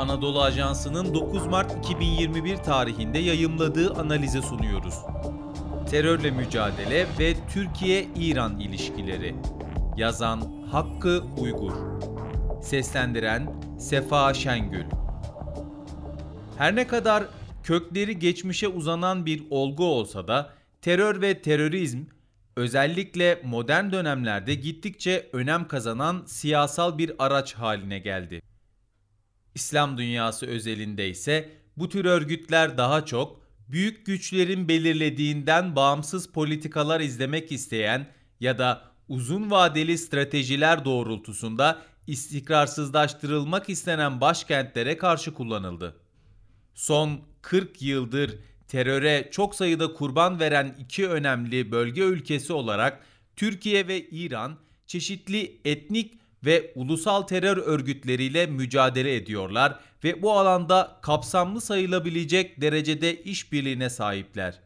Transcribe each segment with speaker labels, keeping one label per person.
Speaker 1: Anadolu Ajansı'nın 9 Mart 2021 tarihinde yayımladığı analize sunuyoruz. Terörle mücadele ve Türkiye-İran ilişkileri. Yazan Hakkı Uygur. Seslendiren Sefa Şengül. Her ne kadar kökleri geçmişe uzanan bir olgu olsa da terör ve terörizm özellikle modern dönemlerde gittikçe önem kazanan siyasal bir araç haline geldi. İslam dünyası özelinde ise bu tür örgütler daha çok büyük güçlerin belirlediğinden bağımsız politikalar izlemek isteyen ya da uzun vadeli stratejiler doğrultusunda istikrarsızlaştırılmak istenen başkentlere karşı kullanıldı. Son 40 yıldır teröre çok sayıda kurban veren iki önemli bölge ülkesi olarak Türkiye ve İran çeşitli etnik ve ulusal terör örgütleriyle mücadele ediyorlar ve bu alanda kapsamlı sayılabilecek derecede işbirliğine sahipler.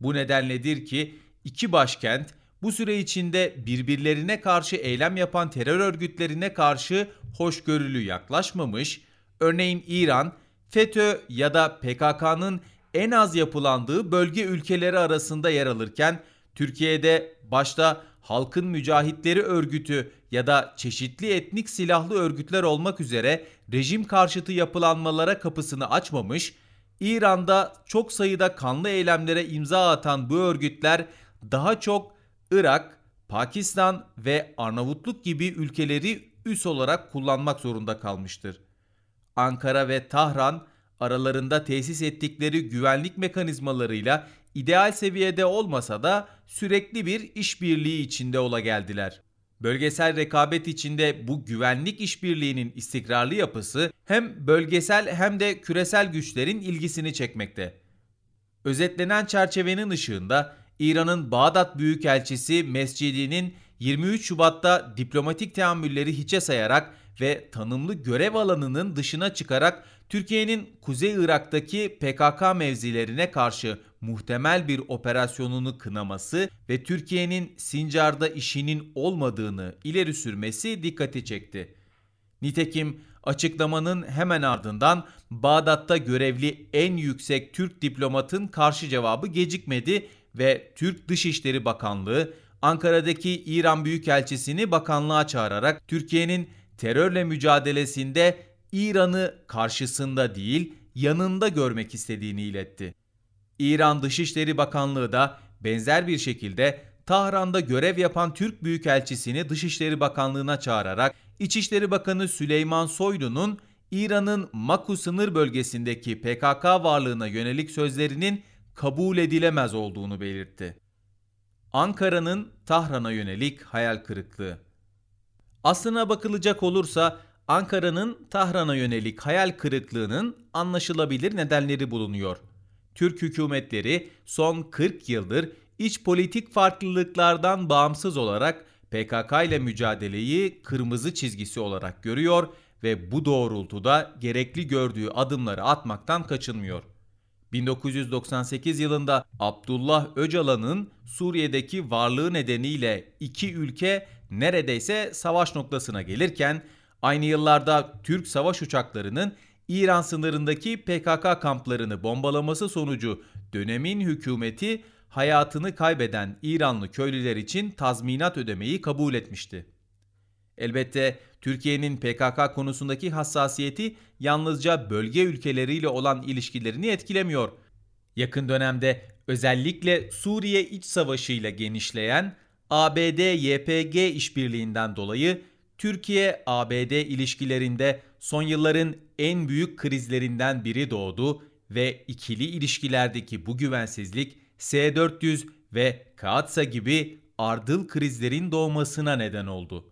Speaker 1: Bu nedenledir ki iki başkent bu süre içinde birbirlerine karşı eylem yapan terör örgütlerine karşı hoşgörülü yaklaşmamış, örneğin İran, FETÖ ya da PKK'nın en az yapılandığı bölge ülkeleri arasında yer alırken Türkiye'de başta Halkın Mücahitleri Örgütü ya da çeşitli etnik silahlı örgütler olmak üzere rejim karşıtı yapılanmalara kapısını açmamış, İran'da çok sayıda kanlı eylemlere imza atan bu örgütler daha çok Irak, Pakistan ve Arnavutluk gibi ülkeleri üs olarak kullanmak zorunda kalmıştır. Ankara ve Tahran aralarında tesis ettikleri güvenlik mekanizmalarıyla ideal seviyede olmasa da sürekli bir işbirliği içinde ola geldiler. Bölgesel rekabet içinde bu güvenlik işbirliğinin istikrarlı yapısı hem bölgesel hem de küresel güçlerin ilgisini çekmekte. Özetlenen çerçevenin ışığında İran'ın Bağdat Büyükelçisi Mescidi'nin 23 Şubat'ta diplomatik teamülleri hiçe sayarak ve tanımlı görev alanının dışına çıkarak Türkiye'nin Kuzey Irak'taki PKK mevzilerine karşı muhtemel bir operasyonunu kınaması ve Türkiye'nin Sincar'da işinin olmadığını ileri sürmesi dikkati çekti. Nitekim açıklamanın hemen ardından Bağdat'ta görevli en yüksek Türk diplomatın karşı cevabı gecikmedi ve Türk Dışişleri Bakanlığı Ankara'daki İran Büyükelçisini bakanlığa çağırarak Türkiye'nin terörle mücadelesinde İran'ı karşısında değil yanında görmek istediğini iletti. İran Dışişleri Bakanlığı da benzer bir şekilde Tahran'da görev yapan Türk Büyükelçisini Dışişleri Bakanlığı'na çağırarak İçişleri Bakanı Süleyman Soylu'nun İran'ın Maku sınır bölgesindeki PKK varlığına yönelik sözlerinin kabul edilemez olduğunu belirtti. Ankara'nın Tahran'a yönelik hayal kırıklığı. Aslına bakılacak olursa Ankara'nın Tahran'a yönelik hayal kırıklığının anlaşılabilir nedenleri bulunuyor. Türk hükümetleri son 40 yıldır iç politik farklılıklardan bağımsız olarak PKK ile mücadeleyi kırmızı çizgisi olarak görüyor ve bu doğrultuda gerekli gördüğü adımları atmaktan kaçınmıyor. 1998 yılında Abdullah Öcalan'ın Suriye'deki varlığı nedeniyle iki ülke neredeyse savaş noktasına gelirken aynı yıllarda Türk savaş uçaklarının İran sınırındaki PKK kamplarını bombalaması sonucu dönemin hükümeti hayatını kaybeden İranlı köylüler için tazminat ödemeyi kabul etmişti. Elbette Türkiye'nin PKK konusundaki hassasiyeti yalnızca bölge ülkeleriyle olan ilişkilerini etkilemiyor. Yakın dönemde özellikle Suriye iç savaşıyla genişleyen ABD-YPG işbirliğinden dolayı Türkiye-ABD ilişkilerinde son yılların en büyük krizlerinden biri doğdu ve ikili ilişkilerdeki bu güvensizlik S-400 ve Kaatsa gibi ardıl krizlerin doğmasına neden oldu.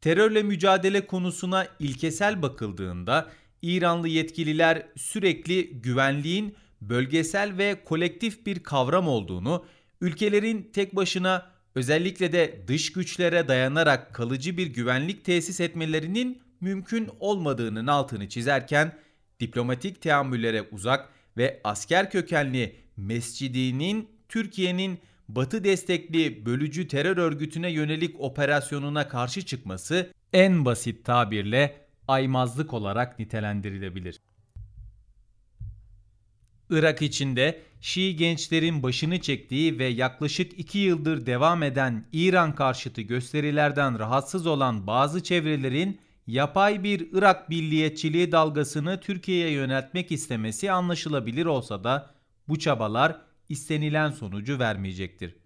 Speaker 1: Terörle mücadele konusuna ilkesel bakıldığında İranlı yetkililer sürekli güvenliğin bölgesel ve kolektif bir kavram olduğunu, ülkelerin tek başına özellikle de dış güçlere dayanarak kalıcı bir güvenlik tesis etmelerinin mümkün olmadığının altını çizerken diplomatik teamüllere uzak ve asker kökenli Mescidinin Türkiye'nin Batı destekli bölücü terör örgütüne yönelik operasyonuna karşı çıkması en basit tabirle aymazlık olarak nitelendirilebilir. Irak içinde Şii gençlerin başını çektiği ve yaklaşık iki yıldır devam eden İran karşıtı gösterilerden rahatsız olan bazı çevrelerin yapay bir Irak milliyetçiliği dalgasını Türkiye'ye yöneltmek istemesi anlaşılabilir olsa da bu çabalar istenilen sonucu vermeyecektir.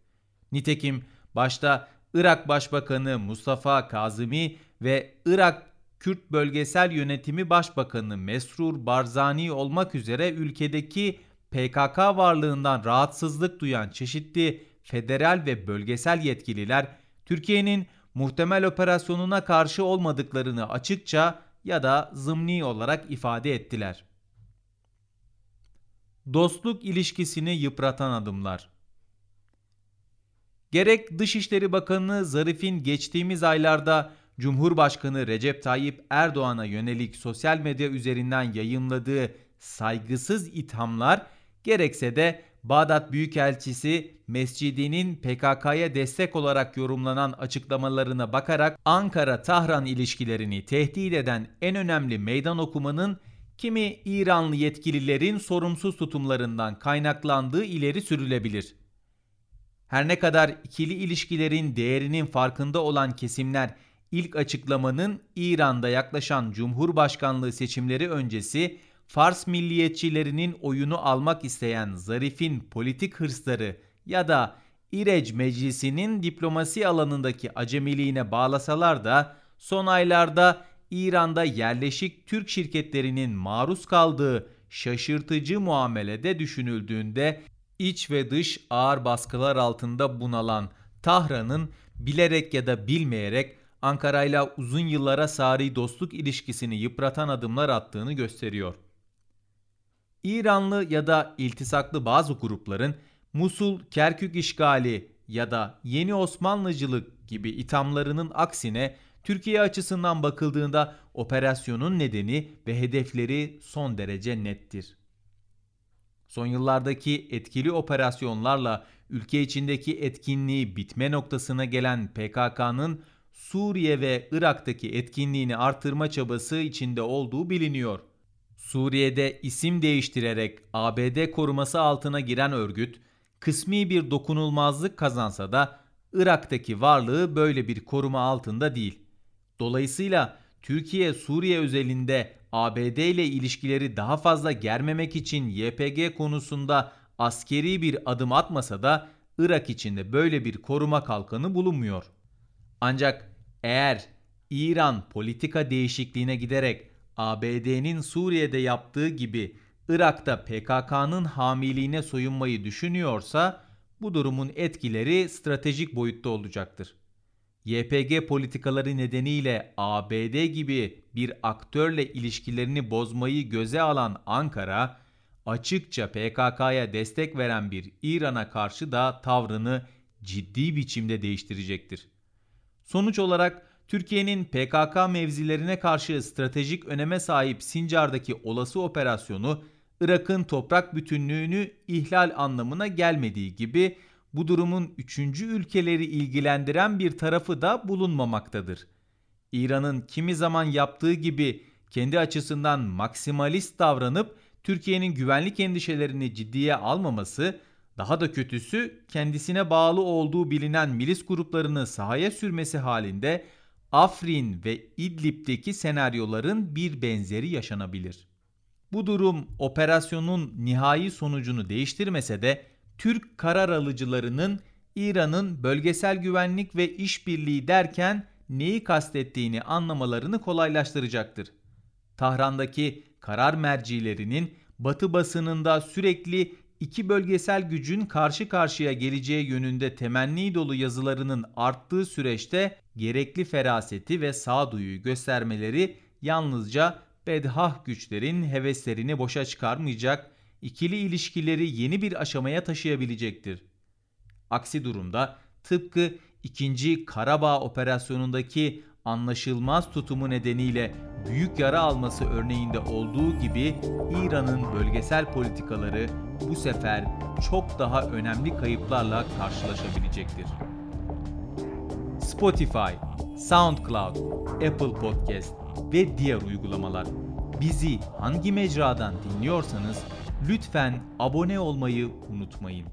Speaker 1: Nitekim başta Irak Başbakanı Mustafa Kazimi ve Irak Kürt Bölgesel Yönetimi Başbakanı Mesrur Barzani olmak üzere ülkedeki PKK varlığından rahatsızlık duyan çeşitli federal ve bölgesel yetkililer Türkiye'nin muhtemel operasyonuna karşı olmadıklarını açıkça ya da zımni olarak ifade ettiler. Dostluk ilişkisini yıpratan adımlar. Gerek Dışişleri Bakanı Zarif'in geçtiğimiz aylarda Cumhurbaşkanı Recep Tayyip Erdoğan'a yönelik sosyal medya üzerinden yayınladığı saygısız ithamlar gerekse de Bağdat Büyükelçisi Mescidi'nin PKK'ya destek olarak yorumlanan açıklamalarına bakarak Ankara-Tahran ilişkilerini tehdit eden en önemli meydan okumanın kimi İranlı yetkililerin sorumsuz tutumlarından kaynaklandığı ileri sürülebilir. Her ne kadar ikili ilişkilerin değerinin farkında olan kesimler ilk açıklamanın İran'da yaklaşan Cumhurbaşkanlığı seçimleri öncesi Fars milliyetçilerinin oyunu almak isteyen Zarif'in politik hırsları ya da İrec Meclisi'nin diplomasi alanındaki acemiliğine bağlasalar da son aylarda İran'da yerleşik Türk şirketlerinin maruz kaldığı şaşırtıcı muamelede düşünüldüğünde iç ve dış ağır baskılar altında bunalan Tahran'ın bilerek ya da bilmeyerek Ankara ile uzun yıllara sari dostluk ilişkisini yıpratan adımlar attığını gösteriyor. İranlı ya da iltisaklı bazı grupların Musul, Kerkük işgali ya da yeni Osmanlıcılık gibi ithamlarının aksine Türkiye açısından bakıldığında operasyonun nedeni ve hedefleri son derece nettir. Son yıllardaki etkili operasyonlarla ülke içindeki etkinliği bitme noktasına gelen PKK'nın Suriye ve Irak'taki etkinliğini artırma çabası içinde olduğu biliniyor. Suriye'de isim değiştirerek ABD koruması altına giren örgüt, kısmi bir dokunulmazlık kazansa da Irak'taki varlığı böyle bir koruma altında değil. Dolayısıyla Türkiye Suriye özelinde ABD ile ilişkileri daha fazla germemek için YPG konusunda askeri bir adım atmasa da Irak içinde böyle bir koruma kalkanı bulunmuyor. Ancak eğer İran politika değişikliğine giderek ABD'nin Suriye'de yaptığı gibi Irak'ta PKK'nın hamiliğine soyunmayı düşünüyorsa bu durumun etkileri stratejik boyutta olacaktır. YPG politikaları nedeniyle ABD gibi bir aktörle ilişkilerini bozmayı göze alan Ankara, açıkça PKK'ya destek veren bir İran'a karşı da tavrını ciddi biçimde değiştirecektir. Sonuç olarak Türkiye'nin PKK mevzilerine karşı stratejik öneme sahip Sincar'daki olası operasyonu Irak'ın toprak bütünlüğünü ihlal anlamına gelmediği gibi bu durumun üçüncü ülkeleri ilgilendiren bir tarafı da bulunmamaktadır. İran'ın kimi zaman yaptığı gibi kendi açısından maksimalist davranıp Türkiye'nin güvenlik endişelerini ciddiye almaması, daha da kötüsü kendisine bağlı olduğu bilinen milis gruplarını sahaya sürmesi halinde Afrin ve İdlib'deki senaryoların bir benzeri yaşanabilir. Bu durum operasyonun nihai sonucunu değiştirmese de Türk karar alıcılarının İran'ın bölgesel güvenlik ve işbirliği derken neyi kastettiğini anlamalarını kolaylaştıracaktır. Tahran'daki karar mercilerinin Batı basınında sürekli iki bölgesel gücün karşı karşıya geleceği yönünde temenni dolu yazılarının arttığı süreçte gerekli feraseti ve sağduyuyu göstermeleri yalnızca bedhah güçlerin heveslerini boşa çıkarmayacak, ikili ilişkileri yeni bir aşamaya taşıyabilecektir. Aksi durumda tıpkı 2. Karabağ operasyonundaki anlaşılmaz tutumu nedeniyle büyük yara alması örneğinde olduğu gibi İran'ın bölgesel politikaları bu sefer çok daha önemli kayıplarla karşılaşabilecektir. Spotify SoundCloud, Apple Podcast ve diğer uygulamalar. Bizi hangi mecradan dinliyorsanız lütfen abone olmayı unutmayın.